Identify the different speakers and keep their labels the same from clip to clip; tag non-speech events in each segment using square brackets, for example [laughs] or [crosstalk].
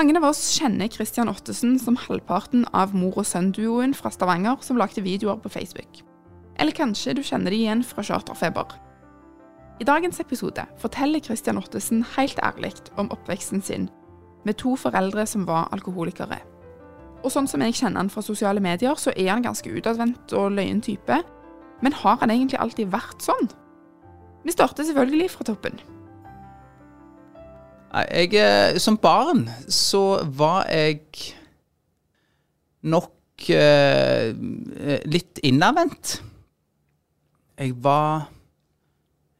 Speaker 1: Mange av oss kjenner Christian Ottesen som halvparten av mor og sønn-duoen fra Stavanger som lagde videoer på Facebook. Eller kanskje du kjenner de igjen fra Charterfeber. I dagens episode forteller Christian Ottesen helt ærlig om oppveksten sin med to foreldre som var alkoholikere. Og sånn som jeg kjenner han fra sosiale medier, så er han ganske utadvendt og løyen type. Men har han egentlig alltid vært sånn? Vi starter selvfølgelig fra toppen.
Speaker 2: Jeg, eh, som barn så var jeg nok eh, litt innadvendt. Jeg var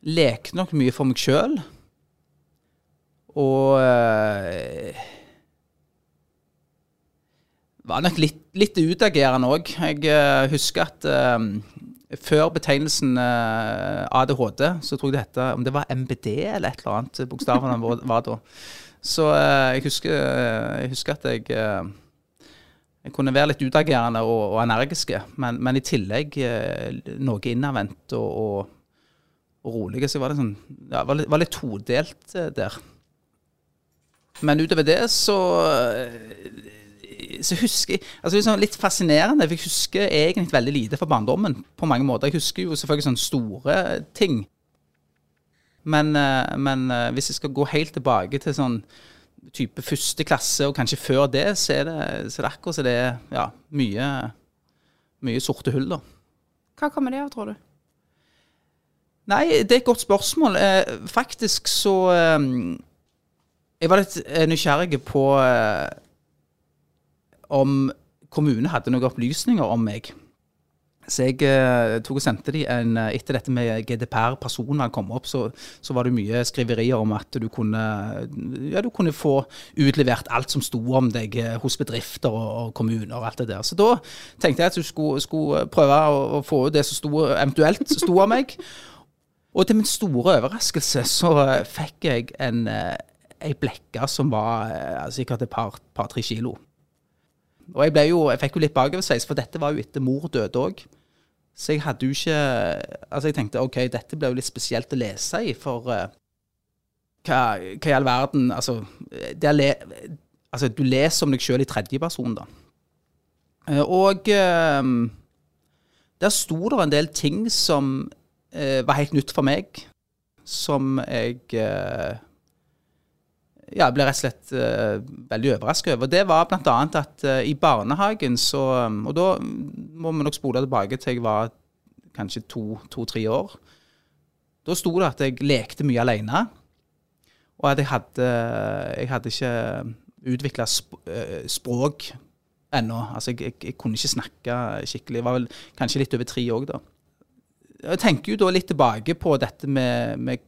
Speaker 2: Lekte nok mye for meg sjøl. Og eh, var nok litt, litt utagerende òg. Jeg eh, husker at eh, før betegnelsen eh, ADHD, så tror jeg det hette Om det var MBD eller et eller annet bokstavene var, da. Så eh, jeg, husker, jeg husker at jeg eh, jeg kunne være litt utagerende og, og energiske, men, men i tillegg eh, noe innadvendt og, og, og rolig. Så jeg var sånn, ja, var litt, var litt todelt eh, der. Men utover det så eh, så husker jeg altså det sånn Litt fascinerende, for jeg husker egentlig veldig lite fra barndommen. på mange måter. Jeg husker jo selvfølgelig sånne store ting. Men, eh, men eh, hvis jeg skal gå helt tilbake til sånn type første klasse, og kanskje før det, så er det, så det akkurat så det er ja, mye, mye sorte hull, da.
Speaker 1: Hva kommer det av, tror du?
Speaker 2: Nei, det er et godt spørsmål. Eh, faktisk så Jeg var litt nysgjerrig på om kommunen hadde noen opplysninger om meg. Så jeg eh, tok og sendte de en eh, Etter dette med GDPR, personvern kom opp, så, så var det mye skriverier om at du kunne, ja, du kunne få utlevert alt som sto om deg eh, hos bedrifter og, og kommuner og alt det der. Så da tenkte jeg at du skulle, skulle prøve å, å få ut det som sto, eventuelt sto om meg. Og til min store overraskelse så eh, fikk jeg en, en blekke som var sikkert et par-tre par, kilo. Og jeg, ble jo, jeg fikk jo litt bakoversveis, for dette var jo etter mor døde òg. Så jeg hadde jo ikke Altså, jeg tenkte OK, dette ble jo litt spesielt å lese i, for uh, hva, hva i all verden Altså, le, altså du leser om deg sjøl i tredjeperson, da. Uh, Og uh, der sto det en del ting som var helt nytt for meg, som jeg ja, jeg ble rett og slett uh, veldig overrasket over. Det var bl.a. at uh, i barnehagen så Og da må vi nok spole tilbake til jeg var kanskje to-tre år. Da sto det at jeg lekte mye alene, og at jeg hadde, jeg hadde ikke utvikla sp eh, språk ennå. Altså, jeg, jeg, jeg kunne ikke snakke skikkelig. Jeg var vel kanskje litt over tre òg, da. Jeg tenker jo da litt tilbake på dette med, med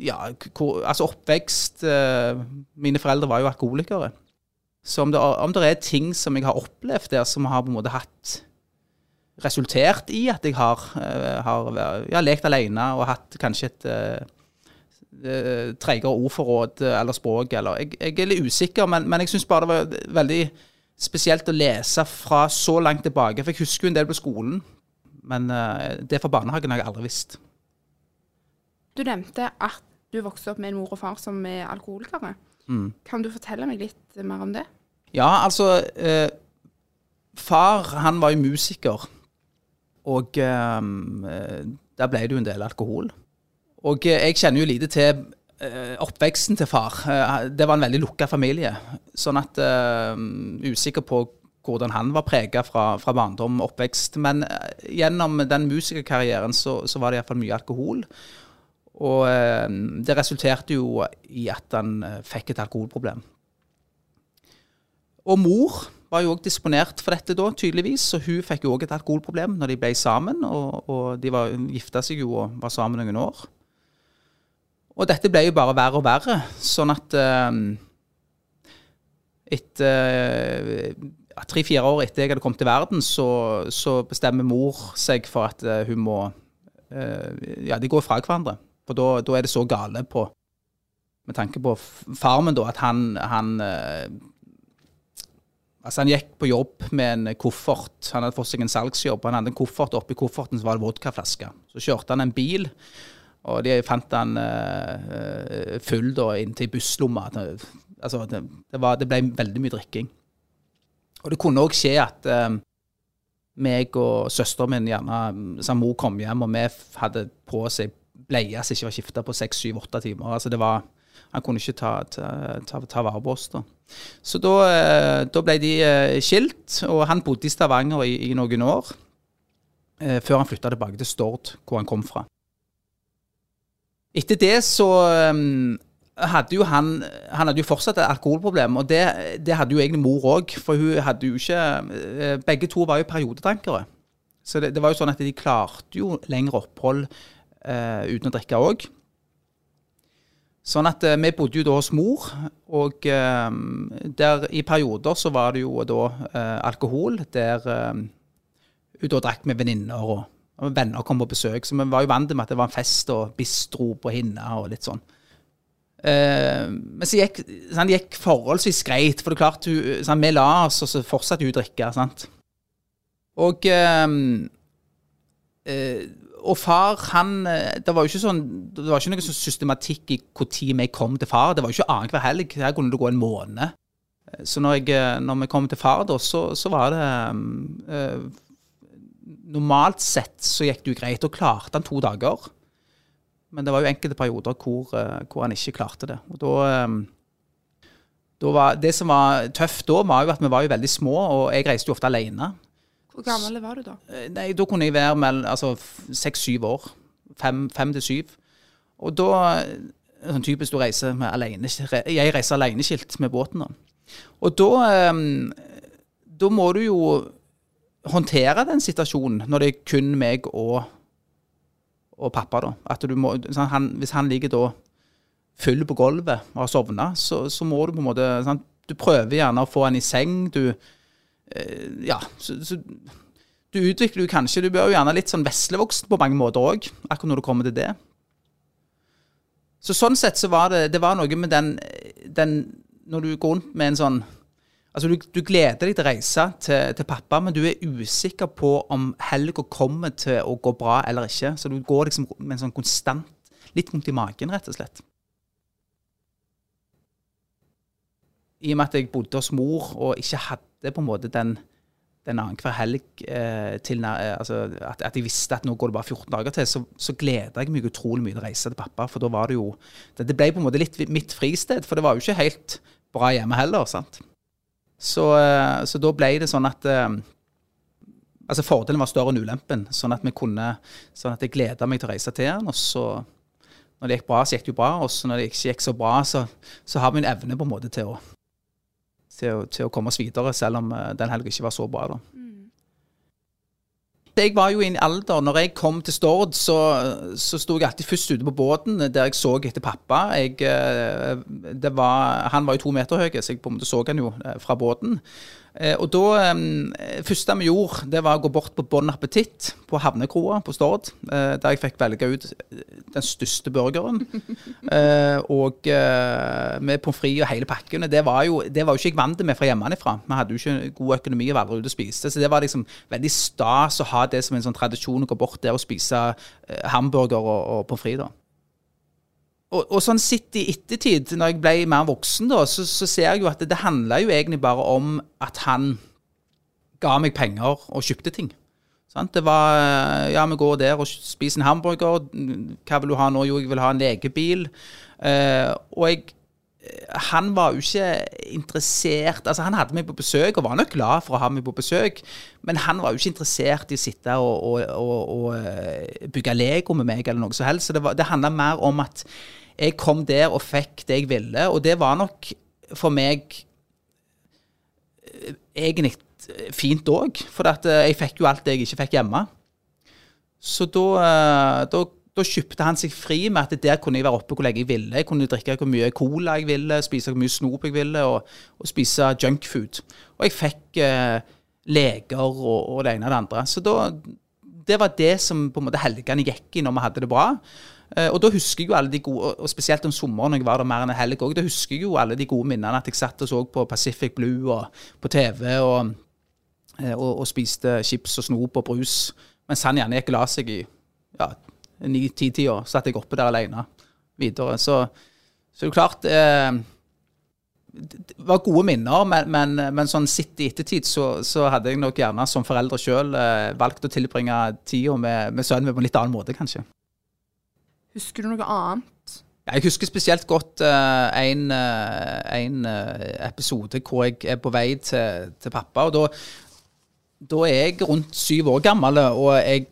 Speaker 2: ja, altså oppvekst eh, Mine foreldre var jo alkoholikere. Så om det, om det er ting som jeg har opplevd der som har på en måte hatt resultert i at jeg har, eh, har ja, lekt alene og hatt kanskje et uh, treigere ordforråd eller språk, eller jeg, jeg er litt usikker, men, men jeg syns bare det var veldig spesielt å lese fra så langt tilbake. For jeg husker jo en del på skolen, men uh, det fra barnehagen har jeg aldri visst.
Speaker 1: Du nevnte at du vokste opp med en mor og far som er alkoholikere.
Speaker 2: Mm.
Speaker 1: Kan du fortelle meg litt mer om det?
Speaker 2: Ja, altså eh, Far, han var jo musiker. Og eh, der ble det jo en del alkohol. Og eh, jeg kjenner jo lite til eh, oppveksten til far. Eh, det var en veldig lukka familie. Sånn at eh, Usikker på hvordan han var prega fra, fra, barndom og oppvekst. Men gjennom den musikerkarrieren så, så var det iallfall mye alkohol. Og eh, det resulterte jo i at han eh, fikk et alkoholproblem. Og mor var jo òg disponert for dette da, tydeligvis. Så hun fikk jo òg et alkoholproblem når de ble sammen. Og, og de var, gifta seg jo og var sammen noen år. Og dette ble jo bare verre og verre. Sånn at eh, etter ja, Tre-fire år etter jeg hadde kommet til verden, så, så bestemmer mor seg for at eh, hun må eh, Ja, de går fra hverandre. For da, da er det så gale på Med tanke på farmen, da, at han, han eh, Altså Han gikk på jobb med en koffert. Han hadde fått seg en salgsjobb. Han hadde en koffert, oppi kofferten så var det vodkaflaske. Så kjørte han en bil, og de fant han uh, full da inntil busslomma. Altså, det, det, var, det, ble veldig mye drikking. Og det kunne òg skje at uh, meg og søsteren min gjerne som Mor kom hjem, og vi hadde på seg bleier som ikke var skifta på seks, syv, åtte timer. Altså det var han kunne ikke ta, ta, ta, ta vare på oss. da. Så da, eh, da, ble de eh, skilt, og han bodde i Stavanger i, i noen år. Eh, før han flytta tilbake til Stord, hvor han kom fra. Etter det så hadde jo han Han hadde jo fortsatt et alkoholproblem, og det, det hadde jo egentlig mor òg. For hun hadde jo ikke Begge to var jo periodetankere. Så det, det var jo sånn at de klarte jo lengre opphold uten å drikke òg. Sånn at uh, vi bodde jo da hos mor, og uh, der i perioder så var det jo da alkohol. Der hun da drakk med venninner, og, og, venner kom på besøk. Så vi var jo vant med at det var en fest og bistro på hinna og litt sånn. men så gikk, sånn, det gikk forholdsvis greit, for det er klart hun, sånn, vi la oss, og så fortsatte hun å drikke. sant? Og og far, han eh, Det var jo ikke sånn Det var ikke noe sånn systematikk i når vi kom til far. Det var jo ikke annenhver helg. Her kunne det gå en måned. Så når, jeg, eh, når vi kom til far, da, så, så var det øh, Normalt sett så gikk det jo greit. Og klarte han to dager. Men det var jo enkelte perioder hvor, hvor han ikke klarte det. Og da, da var, Det som var tøft da, var jo at vi var jo veldig små, og jeg reiste jo ofte alene.
Speaker 1: Hvor gammel var du da?
Speaker 2: Eh, nei, Da kunne jeg være mellom altså, seks-syv år. Fem, fem til syv. Og da sånn typisk du reiser med alene, Jeg reiser aleneskilt med båten. da. Og da, um, da må du jo håndtere den situasjonen når det er kun meg og, og pappa. da. At du må, sånn, han, hvis han ligger da full på gulvet og har sovna, så, så, må du på en måte sånn, Du prøver gjerne å få han i seng. du Eh, ja, så, så, du utvikler jo kanskje Du blir jo gjerne litt sånn veslevoksen på mange måter òg, akkurat når det kommer til det. Så sånn sett så var det Det var noe med den, den Når du går rundt med en sånn Altså, du, du gleder deg til å reise til, til, pappa, men du er usikker på om helga kommer til å gå bra eller ikke. Så du går liksom med en sånn konstant Litt vondt i magen, rett og slett. I og med at jeg bodde hos mor og ikke hadde på en måte den, den annenhver helg eh, til eh, altså, at, at, jeg visste at nå går det bare 14 dager til, så, så gleda jeg meg utrolig mye til å reise til pappa. For da var det jo det, det, ble på en måte litt mitt fristed, for det var jo ikke helt bra hjemme heller. sant? Så, eh, så da ble det sånn at eh, Altså Fordelen var større enn ulempen, sånn at vi kunne, sånn at jeg gleda meg til å reise til han. Og så, når det gikk bra, så gikk det jo bra. Og når det ikke gikk så bra, så, så har vi en evne på en måte til å til til å komme oss videre, selv om uh, den helga ikke var så bra. da. Mm. Jeg var jo i en alder Når jeg kom til Stord, så, så sto jeg alltid først ute på båten der jeg så etter pappa. Jeg, eh, var, han var jo to meter høy, så jeg på en måte så han jo eh, fra båten. Eh, og da eh, første vi gjorde, det var å gå bort på Bon Appetitt på havnekroa på Stord. Eh, der jeg fikk velge ut den største burgeren. [laughs] og med pommes frites og hele pakken. Det var, jo, det var jo ikke jeg vant med fra hjemmefra. Vi hadde jo ikke god økonomi og var aldri ute og spiste. Så det var liksom veldig stas å ha det som en sånn tradisjon å gå bort der og spise hamburger og, og pommes frites og, og, sånn sitt i ettertid, når jeg ble mer voksen, da, så, så ser jeg jo at det, det handla jo egentlig bare om at han ga meg penger og kjøpte ting. Sant? Det var Ja, vi går der og spiser en hamburger. Hva vil du ha nå? Jo, jeg vil ha en legebil. Uh, og jeg han var jo ikke interessert Altså, han hadde meg på besøk, og var nok glad for å ha meg på besøk, men han var jo ikke interessert i å sitte og, og, og, og eh, bygge Lego med meg, eller noe så helst. Så det, var, det handla mer om at jeg kom der og fikk det jeg ville, og det var nok for meg egentlig fint òg, for eh, jeg fikk jo alt det jeg ikke fikk hjemme. Så da, eh, da, da kjøpte han seg fri med at der kunne jeg være oppe hvor lenge jeg ville. Jeg kunne drikke hvor mye cola jeg ville, spise hvor mye snop jeg ville, og, og spise junkfood. Og jeg fikk eh, leger og, og, det ene og det andre. Så da, det var det som på en måte helgene gikk i når vi hadde det bra. Eh, og da husker jeg jo alle de gode, og spesielt om sommeren når jeg var der mer enn en helg òg, da husker jeg jo alle de gode minnene at jeg satt og så på Pacific Blue og på TV og, eh, og, og spiste chips og snop og brus. Mens han gjerne gikk og la seg i ja, ni-ti-tida. Satt jeg oppe der alene videre. Så, så det er klart eh, Det var gode minner, men, men, men sånn sitt i ettertid så, så, hadde jeg nok gjerne som forelder sjøl eh, valgt å tilbringe tida med, med sønnen min på en litt annen måte, kanskje.
Speaker 1: Husker du noe annet?
Speaker 2: Jeg husker spesielt godt uh, en, uh, en uh, episode hvor jeg er på vei til, til pappa. og da, da er jeg rundt syv år gammel, og jeg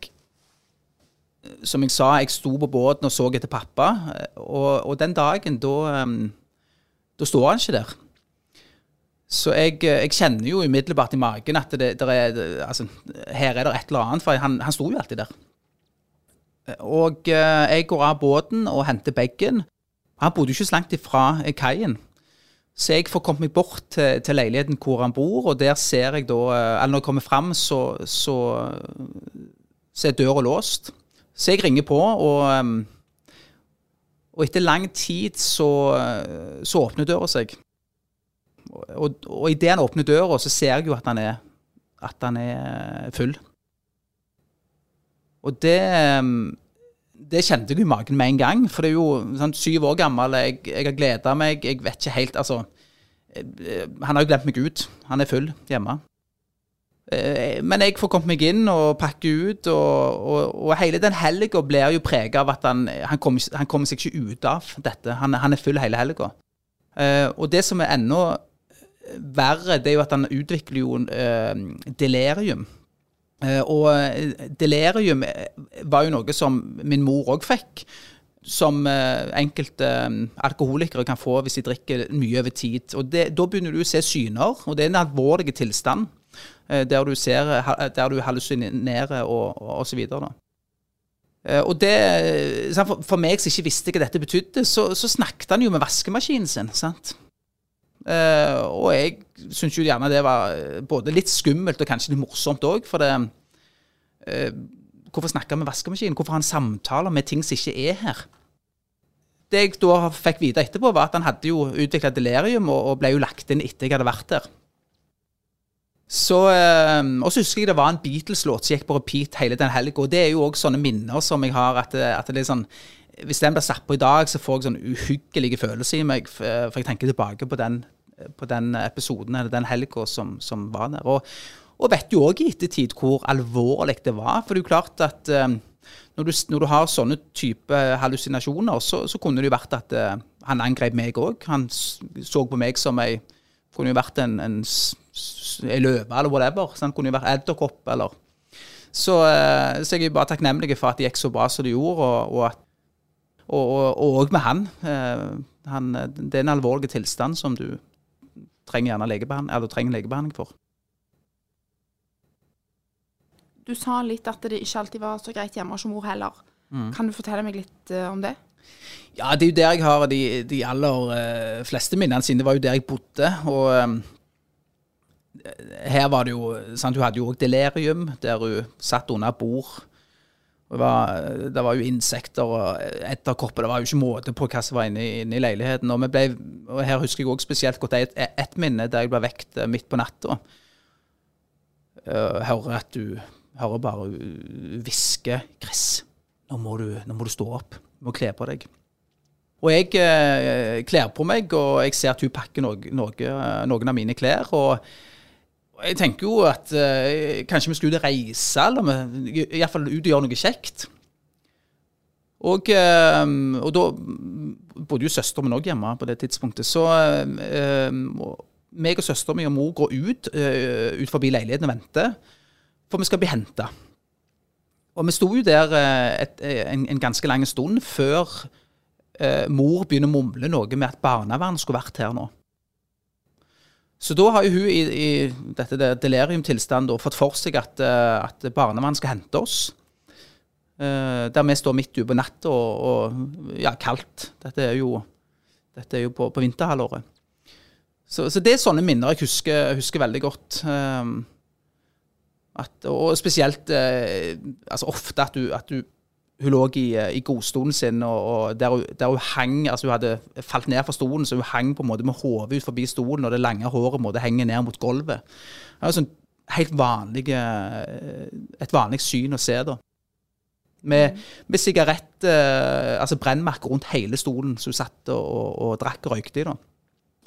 Speaker 2: Som jeg sa, jeg sto på båten og så etter pappa. Og, og den dagen, da, um, da står han ikke der. Så jeg, jeg, kjenner jo umiddelbart i magen at det, det er, altså, her er det et eller annet, for han, han sto jo alltid der. Og eh, jeg går av båten og henter bagen. Han bodde jo ikke så langt ifra eh, kaien. Så jeg får kommet meg bort til, til, leiligheten hvor han bor, og der ser jeg da eh, Eller når jeg kommer fram, så, så, så er døra låst. Så jeg ringer på, og, og etter lang tid så, så åpner døra seg. Og, og idet han åpner døra, så ser jeg jo at han er, at han er full. Og det, ehm, det kjente jeg i magen med en gang. For det er jo sånn, syv år gammel, jeg, jeg har gleda meg, jeg vet ikke helt Altså, eh, han har jo glemt meg ut. Han er full hjemme. Eh, men jeg får kommet meg inn og pakke ut, og, og, og hele den helga blir jo prega av at han, han, kommer, kommer, seg ikke ut av dette. Han, han er full hele helga. Eh, og det som er enda verre, det er jo at han utvikler jo delirium. Eh, og delerium delirium eh, var jo noe som min mor òg fikk. Som enkelte alkoholikere kan få hvis de drikker mye over tid. Og det, Da begynner du å se syner, og det er en alvorlig tilstand. Der du, ser, der du hallusinerer og, osv. og For meg som ikke visste hva dette betydde, så, så snakket han jo med vaskemaskinen sin. sant? Uh, og jeg syns jo gjerne det var eh, både litt skummelt og kanskje litt morsomt òg. For det uh, Hvorfor snakke med vaskemaskinen? Hvorfor ha en samtale med ting som ikke er her? Det jeg da fikk vite etterpå, var at han hadde jo utvikla delirium og, og, ble jo lagt inn etter jeg hadde vært der. Så, uh, og så husker jeg det var en Beatles-låt som gikk på repeat hele den helga. Det er jo òg sånne minner som jeg har. at, at det er sånn hvis den blir satt på i dag, så får jeg sånn uhyggelige følelser i meg. For jeg tenker tilbake på den, på den episoden eller den helga som, som, var der. Og, og vet jo òg i ettertid hvor alvorlig det var. For det er jo klart at um, når, du, når, du, har sånne type hallusinasjoner, så, så kunne det jo vært at uh, han angrep meg òg. Han så på meg som ei Kunne jo vært en, en, en løve eller whatever. Så han kunne jo vært edderkopp eller så, så jeg er bare takknemlig for at det gikk så bra som det gjorde, og, og at og òg med han. Eh, han. Det er en alvorlig tilstand som du trenger legebehandling, eller trenger legebehandling for.
Speaker 1: Du sa litt at det ikke alltid var så greit hjemme hos mor heller. Mm. Kan du fortelle meg litt uh, om det?
Speaker 2: Ja, det er jo der jeg har de, de aller uh, fleste minnene sine. Det var jo der jeg bodde. Og her var det jo sant, Hun hadde jo òg delirium, der hun satt under bord det var, det var, jo insekter og edderkopper. Det var jo ikke måte på hva som var inne, inne i leiligheten. Og, ble, og, her husker jeg også spesielt godt ett et minne der jeg ble vekt eh, midt på natta. Uh, hører at du hører bare hviske 'Chris, nå må, du, nå må, du, stå opp. Du må kle på deg'. Og jeg eh, kler på meg, og jeg ser at hun pakker noe, noe, noen av mine klær. og jeg tenker jo at uh, kanskje vi skulle ut og reise, eller iallfall ut og gjøre noe kjekt. Og, uh, og da bodde jo søsteren min òg hjemme på det tidspunktet. Så uh, meg og søsteren min og mor går ut, ut forbi leiligheten og venter, for vi skal bli henta. Og vi sto jo der et, en, en, ganske lang stund før mor begynner å mumle noe med at barnevernet skulle vært her nå. Så da har jo hun i, i dette deliriumtilstanden deliriumtilstand fått for seg at, eh, at barnevernet skal hente oss. Eh, der vi står midt ute på natta og, og ja, kaldt. Dette er jo, dette er jo på, på vinterhalvåret. Så, så det er sånne minner jeg husker, husker veldig godt. Eh, at, og spesielt altså ofte at du, at du hun lå i, eh, i godstolen sin, og, og der, hun, der hun hang altså Hun hadde falt ned fra stolen, så hun hang på en måte med hodet ut forbi stolen, og det lange håret måtte henge ned mot gulvet. Det er jo sånn helt vanlig, eh, et vanlig syn å se, da. Med, med sigarett, eh, altså brennmerker rundt hele stolen som hun satt og, og, og drakk og røykte i. da.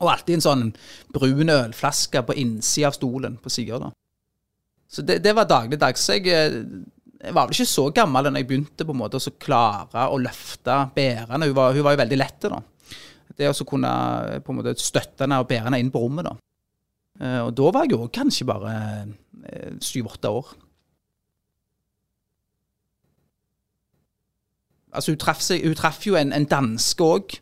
Speaker 2: Og alltid en sånn brun ølflaske på innsida av stolen på sida. Så det, det var dagligdags. Jeg, jeg var vel ikke så gammel da jeg begynte på en måte å klare å løfte bærene. Hun var, hun var jo veldig lett. da. Det å kunne eh, på en måte støtte henne og bære henne inn på rommet. da. Eh, Og da var jeg jo kanskje bare syv-åtte år. Altså, hun traff, seg, jo en, en danske òg.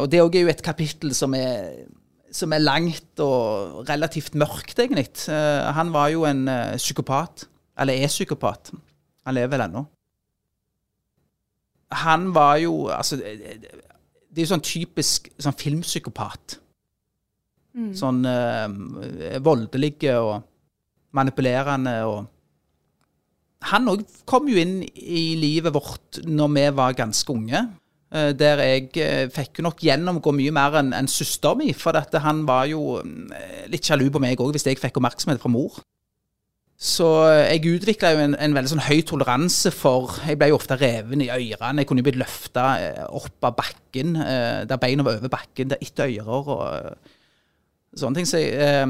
Speaker 2: Og det òg er jo et kapittel som er, som er langt og relativt mørkt, egentlig. Eh, Han var jo en eh, psykopat. Eller er psykopat. Han lever vel ennå. Han var jo Altså, det er jo sånn typisk sånn filmpsykopat. Sånn eh, voldelige og manipulerende og Han òg kom jo inn i livet vårt når vi var ganske unge. eh, Der jeg eh, fikk jo nok gjennomgå mye mer enn en søster mi. For dette, han var jo eh, litt sjalu på meg òg, hvis jeg fikk oppmerksomhet fra mor. Så jeg utvikla jo en, en veldig sånn høy toleranse for Jeg ble jo ofte reven i ørene. Jeg kunne jo blitt løfta opp av bakken, eh, der beina var over bakken, der etter ører og eh, sånne ting. Så jeg, eh,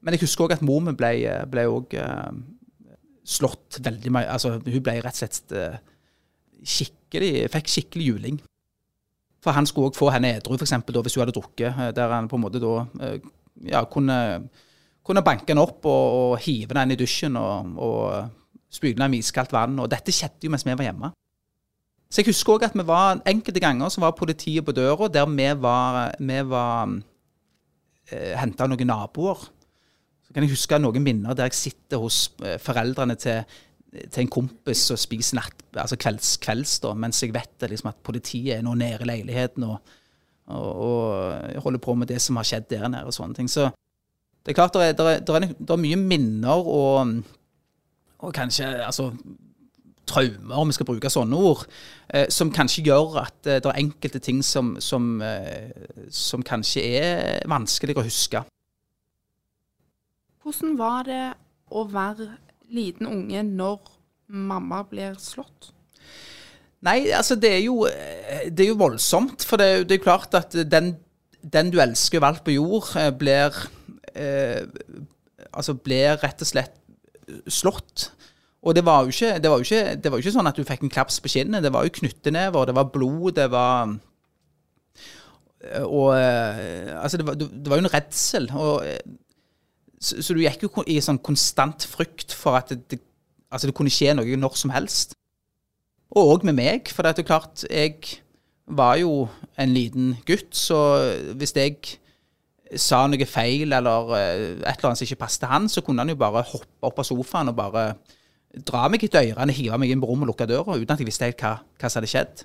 Speaker 2: men jeg husker òg at mor mi ble, ble også, eh, slått veldig mye Altså, hun ble rett og slett eh, skikkelig Fikk skikkelig juling. For han skulle òg få henne edru, f.eks. hvis hun hadde drukket, eh, der han på en måte da eh, ja, kunne kunne banke den opp og, og hive den i dusjen og, og spyle den med iskaldt vann. Og dette skjedde jo mens vi var hjemme. Så jeg husker òg at vi var enkelte ganger så var politiet på døra der vi var, vi var eh, henta noen naboer. Så kan jeg huske noen minner der jeg sitter hos eh, foreldrene til, til en kompis og spiser natt, altså kvelds, kvelds da, mens jeg vet liksom, at politiet er nå nede i leiligheten og, og, og holder på med det som har skjedd der nede og sånne ting. Så det er klart det er, det er, det er, mye minner og, og kanskje altså, traumer, om vi skal bruke sånne ord, eh, som kanskje gjør at eh, det er enkelte ting som, som, eh, som kanskje er vanskelig å huske.
Speaker 1: Hvordan var det å være liten unge når mamma blir slått?
Speaker 2: Nei, altså det er jo, det er jo voldsomt. For det, det er jo klart at den, den du elsker valgt på jord, eh, blir eh, Altså ble rett og slett slått. Og det var, ikke, det, var ikke, det var jo ikke sånn at du fikk en klaps på kinnet. Det var jo knyttenever, det var blod, det var Og eh, Altså, det var, det var jo en redsel. Og, eh, så, så du gikk jo i sånn konstant frykt for at det, altså det kunne skje noe når som helst. Og òg med meg, for det er klart, jeg var jo en liten gutt, så hvis jeg sa noe feil eller eh, et eller annet som ikke passet han, så kunne han jo bare hoppe opp av sofaen og bare dra meg etter ørene, hive meg inn på rommet og lukke døra, uten at jeg visste helt hva, hva som hadde skjedd.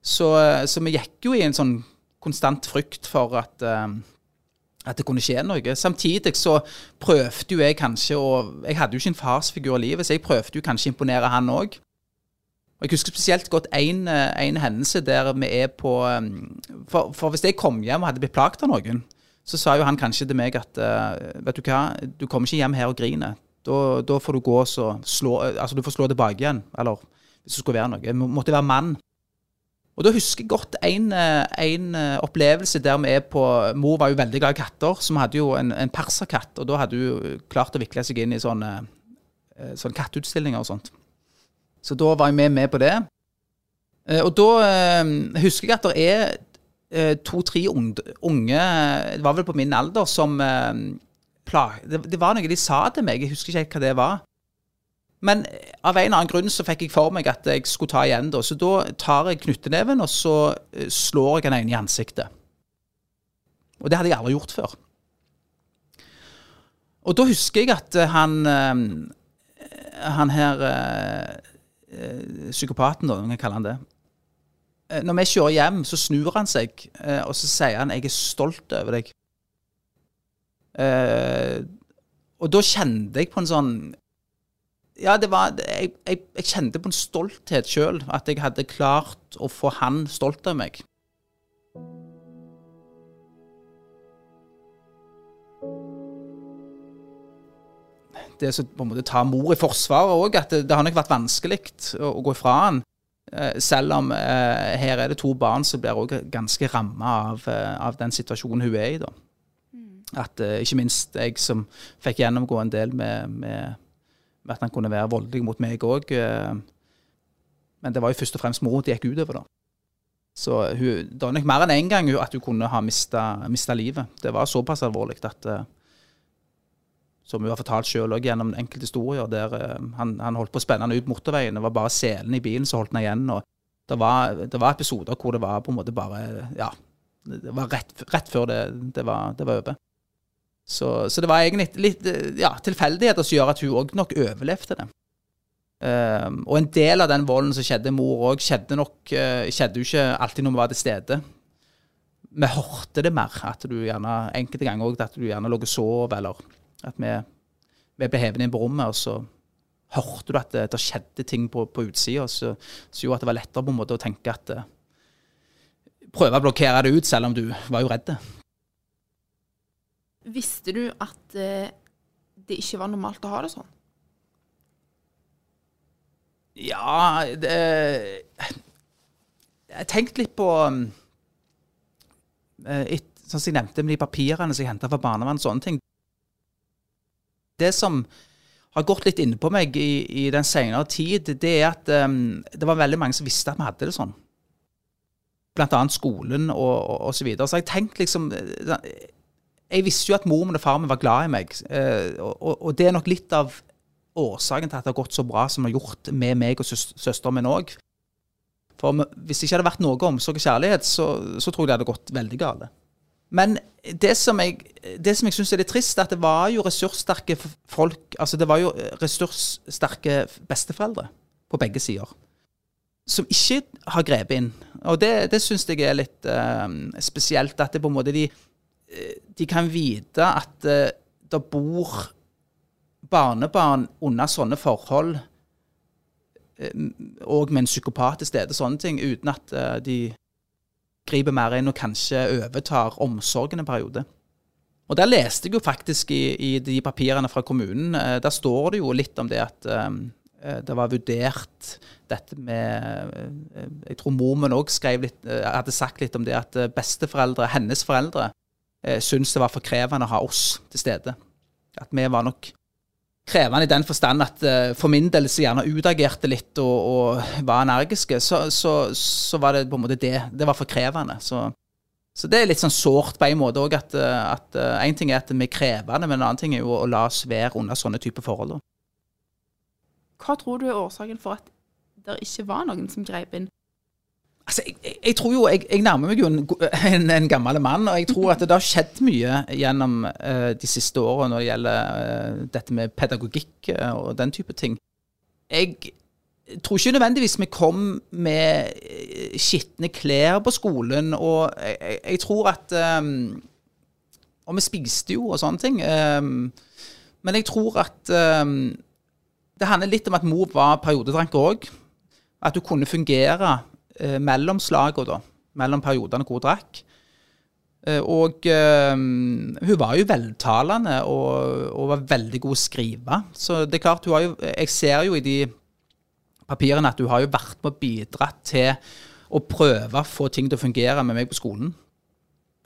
Speaker 2: Så, eh, så vi gikk jo i en sånn konstant frykt for at eh, at det kunne skje noe. Samtidig så prøvde jo jeg kanskje å Jeg hadde jo ikke en farsfigur i livet, så jeg prøvde jo kanskje å imponere han òg. Jeg husker spesielt godt én en hendelse der vi er på for, for hvis jeg kom hjem og hadde blitt plaget av noen, så sa jo han kanskje til meg at vet du hva, du kommer ikke hjem her og griner. Da, da får du gå og slå Altså, du får slå tilbake igjen. Eller hvis det skulle være noe. Jeg måtte være mann. Og da husker jeg godt en, en, opplevelse der vi er på Mor var jo veldig glad i katter, så vi hadde jo en, en perserkatt. Og da hadde hun klart å vikle seg inn i sånne, sånne katteutstillinger og sånt. Så da var jeg med på det. Og da husker jeg at det er to-tre unge, det var vel på min alder, som det, det var noe de sa til meg, jeg husker ikke helt hva det var. Men av en eller annen grunn så fikk jeg for meg at jeg skulle ta igjen, da. Så da tar jeg knytteneven, og så slår jeg den ene i ansiktet. Og det hadde jeg aldri gjort før. Og da husker jeg at eh, han eh, Han her eh, eh, Psykopaten, da, om jeg kaller han det. Eh, Når vi kjører hjem, så snur han seg, eh, og så sier han 'jeg er stolt over deg'. Eh, og da kjente jeg på en sånn Ja, det var Jeg, jeg, jeg kjente på en stolthet sjøl. At jeg hadde klart å få han stolt av meg. Det å på en måte ta mor i forsvaret òg, at det, det har nok vært vanskelig å, å gå ifra han. Eh, selv om eh, her er det to barn som blir også ganske ramma av, eh, av den situasjonen hun er i. da. At eh, Ikke minst jeg som fikk gjennomgå en del med, med, med at han kunne være voldelig mot meg òg. men det var jo først og fremst mor det gikk utover. da. Så hun, det var nok mer enn én en gang at hun kunne ha mista livet. Det var såpass alvorlig at Som hun har fortalt sjøl òg gjennom enkelte historier, der eh, han, han holdt på å spenne henne ut motorveien. Det var bare selen i bilen som holdt henne igjen. og det var, det var episoder hvor det var på en måte bare Ja. Det var rett, rett før det, det, var, det var over. Så, så det var egentlig litt eh, ja, tilfeldigheter som gjør at hun òg nok overlevde det. Um, og en del av den volden som skjedde mor òg, skjedde nok uh, skjedde jo ikke alltid når vi var til stede. Vi hørte det mer, at du gjerne, enkelte ganger òg at du gjerne lå og sov, eller at vi, vi ble hevet inn på rommet, og så hørte du at det, det skjedde ting på, på utsida som gjorde at det var lettere på en måte å tenke at uh, Prøve å blokkere det ut, selv om du var jo redd.
Speaker 1: Visste du at eh, det ikke var normalt å ha det sånn?
Speaker 2: Ja det, Jeg tenkte litt på eh, et, Sånn som jeg nevnte med de papirene som jeg henta fra barnevernet, sånne ting. Det som har gått litt innpå meg i, i den senere tid, det er at um, det var veldig mange som visste at vi hadde det sånn. Blant annet skolen og, og, så videre. Så jeg tenkte liksom Jeg visste jo at mor og far min var glad i meg, eh, og, og det er nok litt av årsaken til at det har gått så bra som det har gjort med meg og søs søsteren min òg. For hvis det ikke hadde vært noe omsorg og kjærlighet, så, så tror jeg det hadde gått veldig galt. Men det som jeg, det som jeg syns er litt trist, er at det var jo ressurssterke folk Altså det var jo ressurssterke besteforeldre på begge sider. Som ikke har grepet inn. Og det, det syns jeg er litt uh, spesielt. At det på en måte de, eh, de kan vite at uh, det bor barnebarn under sånne forhold, òg og med en psykopat til stede, sånne ting, uten at eh, de griper mer inn og kanskje overtar omsorgen en periode. Og der leste jeg jo faktisk i, i de papirene fra kommunen, eh, der står det jo litt om det at eh, eh, det var vurdert dette med eh, Jeg tror mormen òg hadde sagt litt om det at besteforeldre, hennes foreldre, syntes det var for krevende å ha oss til stede. At vi var nok krevende i den forstand at uh, for min del så gjerne utagerte litt og, og var energiske, så, så, så var det på en måte det. Det var for krevende. Så, så det er litt sånn sårt på en måte òg, at, eh, at eh, en ting er at vi er krevende, men en annen ting er jo å la oss være under sånne typer forhold.
Speaker 1: Hva tror du er årsaken for at det ikke var noen som grep inn?
Speaker 2: Altså, jeg, jeg, tror jo, jeg, jeg nærmer meg jo en, en, en gammel mann, og jeg tror at det har skjedd mye gjennom uh, de siste årene når det gjelder uh, dette med pedagogikk eh, og den type ting. Jeg tror ikke nødvendigvis vi kom med skitne klær på skolen, og jeg, jeg tror at um, Og vi spiste jo og sånne ting. Um, men jeg tror at um, det handler litt om at mor var periodedranker òg. At hun kunne fungere eh, mellom slagene, da. Mellom periodene hvor hun drakk. Eh, og eh, hun var jo veltalende og, og var veldig god å skrive. Så det er klart, hun har jo Jeg ser jo i de papirene at hun har jo vært med å bidra til å prøve å få ting til å fungere med meg på skolen.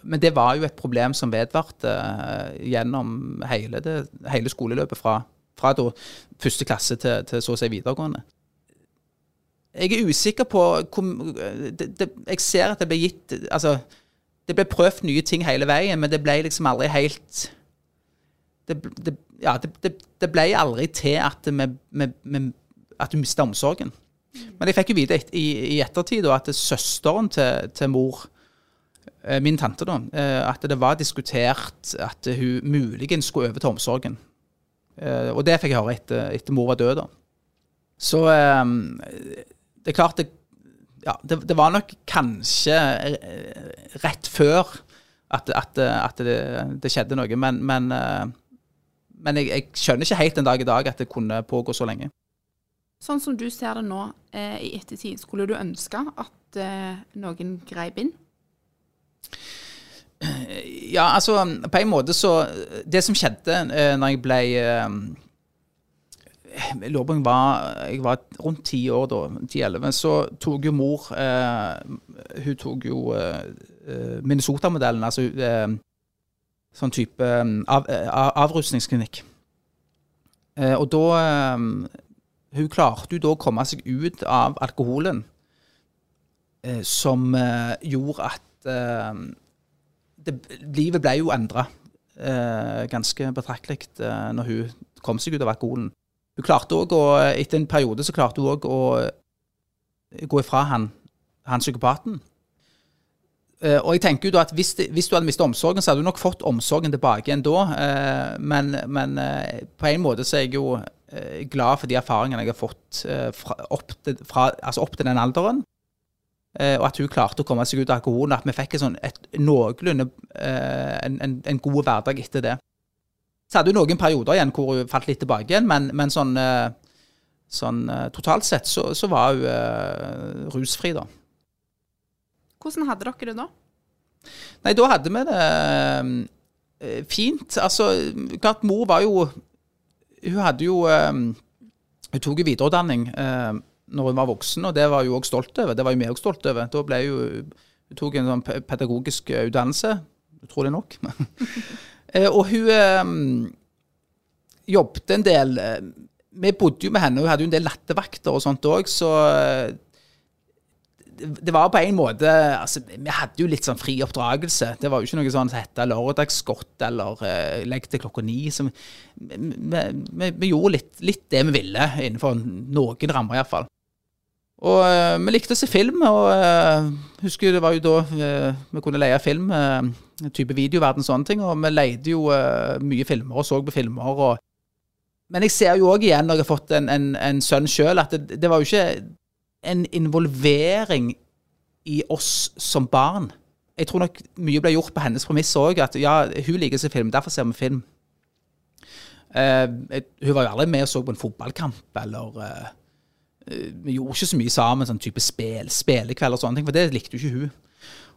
Speaker 2: Men det var jo et problem som vedvarte eh, gjennom hele, det, hele skoleløpet fra, fra første klasse til, til så å si videregående. Jeg er usikker på hvor, det, det, Jeg ser at det ble gitt Altså, det ble prøvd nye ting hele veien, men det ble liksom aldri helt Det, det, ja, det, det, det ble aldri til at, vi, vi, vi, at du mista omsorgen. Men jeg fikk jo vite et, i, i ettertid da, at søsteren til, til mor eh, min tante, da, eh, at det var diskutert at hun muligens skulle over til omsorgen. Eh, og det fikk jeg høre etter, etter mor var død, da. Så eh, det er klart det, ja, det, det var nok kanskje eh, rett før at, at, at det, det, skjedde noe, men, men, eh, men jeg, jeg, skjønner ikke helt den dag i dag at det kunne pågå så lenge.
Speaker 1: Sånn som du ser det nå eh, i ettertid, skulle du ønske at eh, noen greip inn?
Speaker 2: Ja, altså på en måte så Det som skjedde eh, når jeg ble eh, jeg lurer på jeg var, jeg var rundt ti år da, ti-elleve, så tok jo mor eh, Hun tok jo eh, eh Minnesota-modellen, altså eh, sånn type av, av, avrusningsklinikk. og da Hun klarte jo da å komme seg ut av alkoholen, som gjorde at det, livet ble jo endra eh, ganske betraktelig eh, når hun kom seg ut av alkoholen. Hun klarte også å, Etter en periode så klarte hun òg å gå ifra han, han psykopaten. Eh, og jeg tenker jo da at hvis, hvis du hadde mistet omsorgen, så hadde du nok fått omsorgen tilbake igjen da. Eh, men, men eh, på en måte så er jeg jo eh, glad for de erfaringene jeg har fått fra, opp, til, fra, altså opp til den alderen. Eh, og at hun klarte å komme seg ut av alkoholen. At vi fikk sånn et noenlunde eh, en, en, en, god hverdag etter det. Så hadde hun noen perioder igjen hvor hun falt litt tilbake igjen, men, men sånn, eh, sånn, totalt sett så, så var hun uh, rusfri, da.
Speaker 1: Hvordan hadde dere det da?
Speaker 2: Nei, da hadde vi det uh, fint. Altså, klart mor var jo Hun hadde jo uh, Hun tok jo videreutdanning. Uh, når hun var voksen, og det var hun òg stolt over. Det var jo vi òg stolt over. Da ble hun Hun tok en sånn pedagogisk eh, utdannelse, utrolig nok. [laughs] Eh, og hun um, jobbet en del Vi bodde jo med henne, hun hadde jo en del nattevakter og sånt òg, så det var på en måte altså, Vi hadde jo litt sånn fri oppdragelse. Det var jo ikke noe sånn som het lørdagsgodt eller uh, legg til klokka ni. Vi, vi, vi gjorde litt, litt, det vi ville, innenfor noen rammer iallfall. Og uh, vi likte å se film, og uh, husker det var jo da uh, vi kunne leie film. Type videoverden, og sånne ting. Og vi leide jo mye filmer og så på filmer. og men jeg ser jo òg igjen, når jeg har fått en, en, en sønn sjøl, at det, det, var jo ikke en involvering i oss som barn. Jeg tror nok mye ble gjort på hennes premiss òg. At ja, hun liker seg film, derfor ser vi film. Uh, hun var jo aldri med og så på en fotballkamp, eller uh, Vi gjorde ikke så mye sammen, sånn type spel, spillekveld og sånne ting, for det likte jo ikke hun.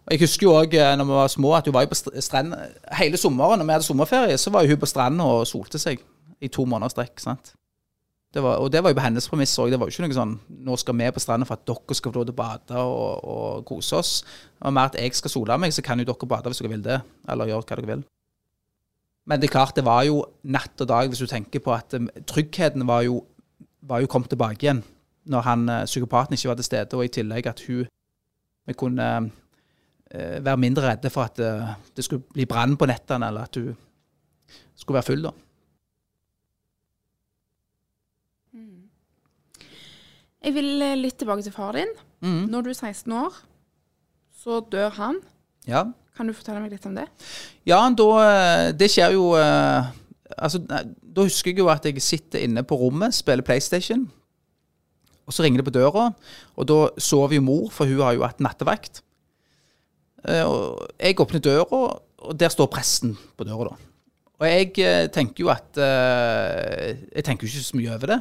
Speaker 2: Og Jeg husker jo òg når vi var små, at hun var jo på stranden hele sommeren. Når vi hadde sommerferie, så var hun på stranda og solte seg i to måneder strekk. sant? Det var, og det var jo på hennes premisser òg. Det var jo ikke noe sånn nå skal vi på stranda for at dere skal få lov til å bade og, og, kose oss. Det var mer at jeg skal sole meg, så kan jo dere bade hvis dere vil det. Eller gjøre hva dere vil. Men det er klart, det var jo natt og dag hvis du tenker på at um, tryggheten var jo, var jo kommet tilbake igjen når han uh, psykopaten ikke var til stede, og i tillegg at hun vi kunne uh, være mindre redde for at uh, det skulle bli brann på nettene, eller at hun skulle være full, da.
Speaker 1: Jeg vil eh, litt tilbake til far din. Mm. Når du er 16 år, så dør han.
Speaker 2: Ja.
Speaker 1: Kan du fortelle meg litt om det?
Speaker 2: Ja, da eh, Det skjer jo eh, Altså, da husker jeg jo at jeg sitter inne på rommet, spiller PlayStation. Og så ringer det på døra, og da sover jo mor, for hun har jo hatt nattevakt. Og jeg åpner døra, og der står presten på døra, da. Og jeg tenker jo at Jeg tenker jo ikke så mye over det.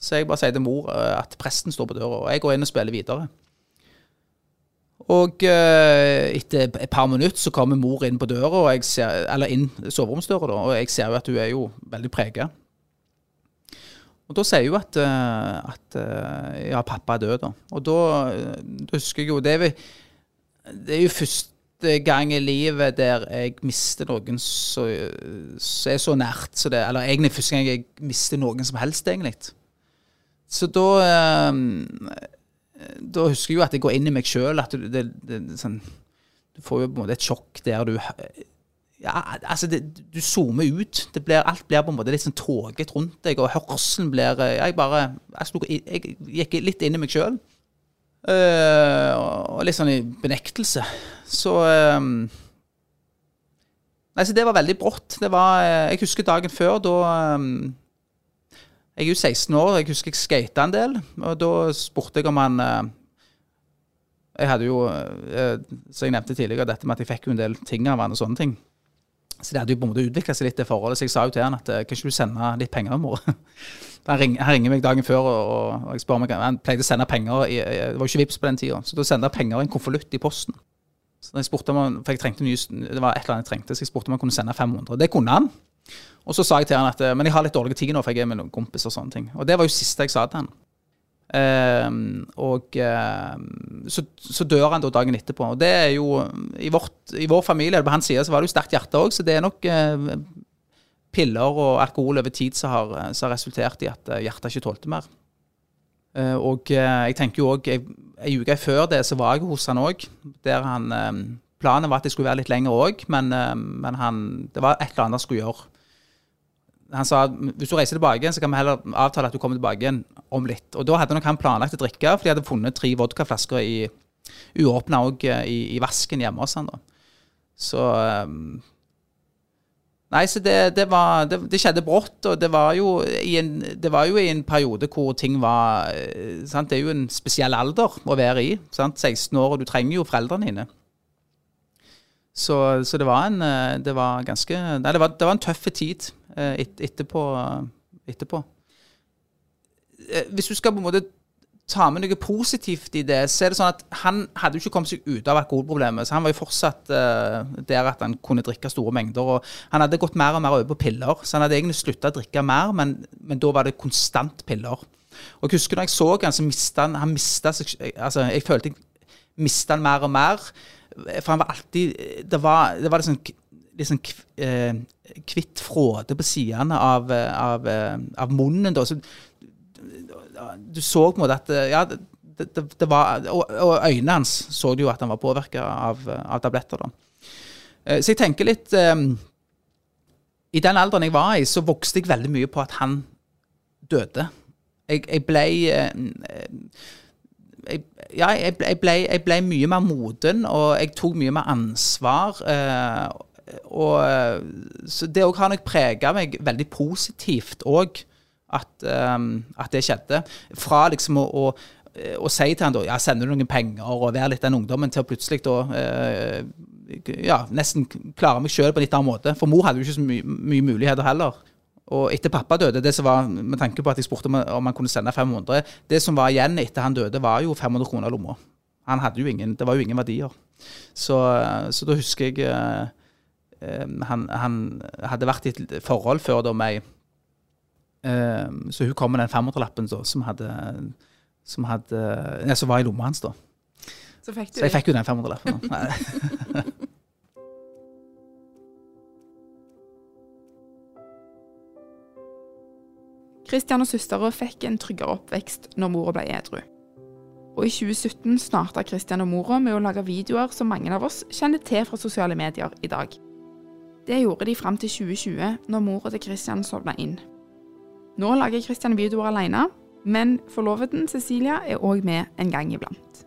Speaker 2: Så jeg bare sier til mor eh, at presten står på døra, og jeg går inn og spiller videre. Og etter et par minutter så kommer mor inn på døra, ser, eller inn soveromsdøra, da, og jeg ser jo at hun er jo veldig prega. Og da sier hun at, uh, at uh, ja, pappa er død, da. Og da, da husker jeg jo det er, det er jo første gang i livet der jeg mister noen som er så nært. Så det, eller egentlig første gang jeg mister noen som helst, egentlig. Så da eh, Da husker jeg jo at jeg går inn i meg sjøl. At det, det, det, sånn, du får jo på en måte et sjokk der du ja, altså det, Du zoomer ut. Blir, alt blir på en måte litt sånn tåget rundt deg, og hørselen blir eh, Jeg bare altså, jeg gikk litt inn i meg sjøl. Uh, og litt sånn i benektelse. så um, Nei, så det var veldig brått. Det var eh, Jeg husker dagen før, da Jeg er jo 16 år, jeg husker jeg skata en del, og da spurte jeg om han Jeg hadde jo, som jeg nevnte tidligere, dette med at jeg fikk jo en del ting av han og sånne ting. Så det hadde jo på en måte utvikla seg litt, det forholdet. Så jeg sa jo til han at kan ikke du sende litt penger morgen? [laughs] Han ringer, han ringer, meg dagen før, og, og jeg spør meg, han pleide å sende penger i, Det var jo ikke Vipps på den tida, så da sendte han penger i en konvolutt i posten. Så jeg spurte om for jeg trengte nye, Det var et eller annet jeg trengte, så jeg spurte om han kunne sende 500. Det kunne han. Og så sa jeg til han at men jeg har litt dårlig tid nå, for jeg er med noen kompiser og sånne ting. Og det var jo siste jeg sa til han. Um, og um, så, så, dør han da dagen etterpå. Og det er jo I, vårt, i vår familie, eller på hans side, så var det jo sterkt hjerte òg, så det er nok uh, piller og alkohol over tid som har, har resultert i at hjertet ikke tålte mer. Og jeg tenker jo òg Ei uke før det så var jeg hos han òg, der han um, Planen var at jeg skulle være litt lenger òg, men, men han, det var et eller annet han skulle gjøre. Han sa hvis du reiser tilbake så kan vi heller avtale at du kommer tilbake igjen om litt. Og da hadde nok han planlagt å drikke, for de hadde funnet tre vodkaflasker i uåpna òg i, i, vasken hjemme hos han da. Så um, Nei, så det, det, var, det, det, skjedde brått, og det var, en, det var, jo i en, periode hvor ting var eh, sant? Det er jo en spesiell alder å være i. Sant? 16 år, og du trenger jo foreldrene dine. Så, så det var en eh, Det var ganske Nei, det var, det var en tøff tid eh, et, etterpå, etterpå. Hvis du skal på en måte ta med noe positivt i det, så er det sånn at han hadde jo ikke kommet seg ut av alkoholproblemet. Så han var jo fortsatt uh, der at han kunne drikke store mengder. Og han hadde gått mer og mer over på piller, så han hadde egentlig slutta å drikke mer, men, men, da var det konstant piller. Og jeg husker da jeg så han, så mista han Han mista seg Altså, jeg følte jeg mista han mer og mer. For han var alltid Det var, det var liksom liksom kvitt fråde på sidene av, av, av, munnen. Da. Så du så på en måte at ja, det, det, det var, og, og, øynene hans så du jo at han var påvirka av, av, tabletter. da. Eh, så jeg tenker litt um, I den alderen jeg var i, så vokste jeg veldig mye på at han døde. Jeg, jeg ble uh, jeg, ja, jeg ble, ble, jeg ble, mye mer moden, og jeg tok mye mer ansvar. Uh, og, så det òg har nok prega meg veldig positivt òg at, um, at det skjedde. Fra liksom å, å, og si til han da, ja, sender du noen penger og være litt den ungdommen, til å plutselig da eh, ja, nesten klare meg sjøl på en litt annen måte. For mor hadde jo ikke så mye, mye muligheter heller. Og etter pappa døde, det som var, med tanke på at jeg spurte om, om han kunne sende 500 Det som var igjen etter han døde, var jo 500 kroner i lomma. Han hadde jo ingen, Det var jo ingen verdier. Så, så da husker jeg uh, han, han, hadde vært i et forhold før da med Um, så hun kom med den 500-lappen som hadde som, hadde, ja, som var i lomma hans. da. Så, fikk så jeg fikk jo den 500-lappen. [laughs]
Speaker 1: Kristian og søstera fikk en tryggere oppvekst når mora ble edru. Og i 2017 starta Kristian og mora med å lage videoer som mange av oss kjenner til fra sosiale medier i dag. Det gjorde de fram til 2020, når mora til Kristian sovna inn. Nå lager Kristian videoer alene, men forloveden Cecilia er òg med en gang iblant.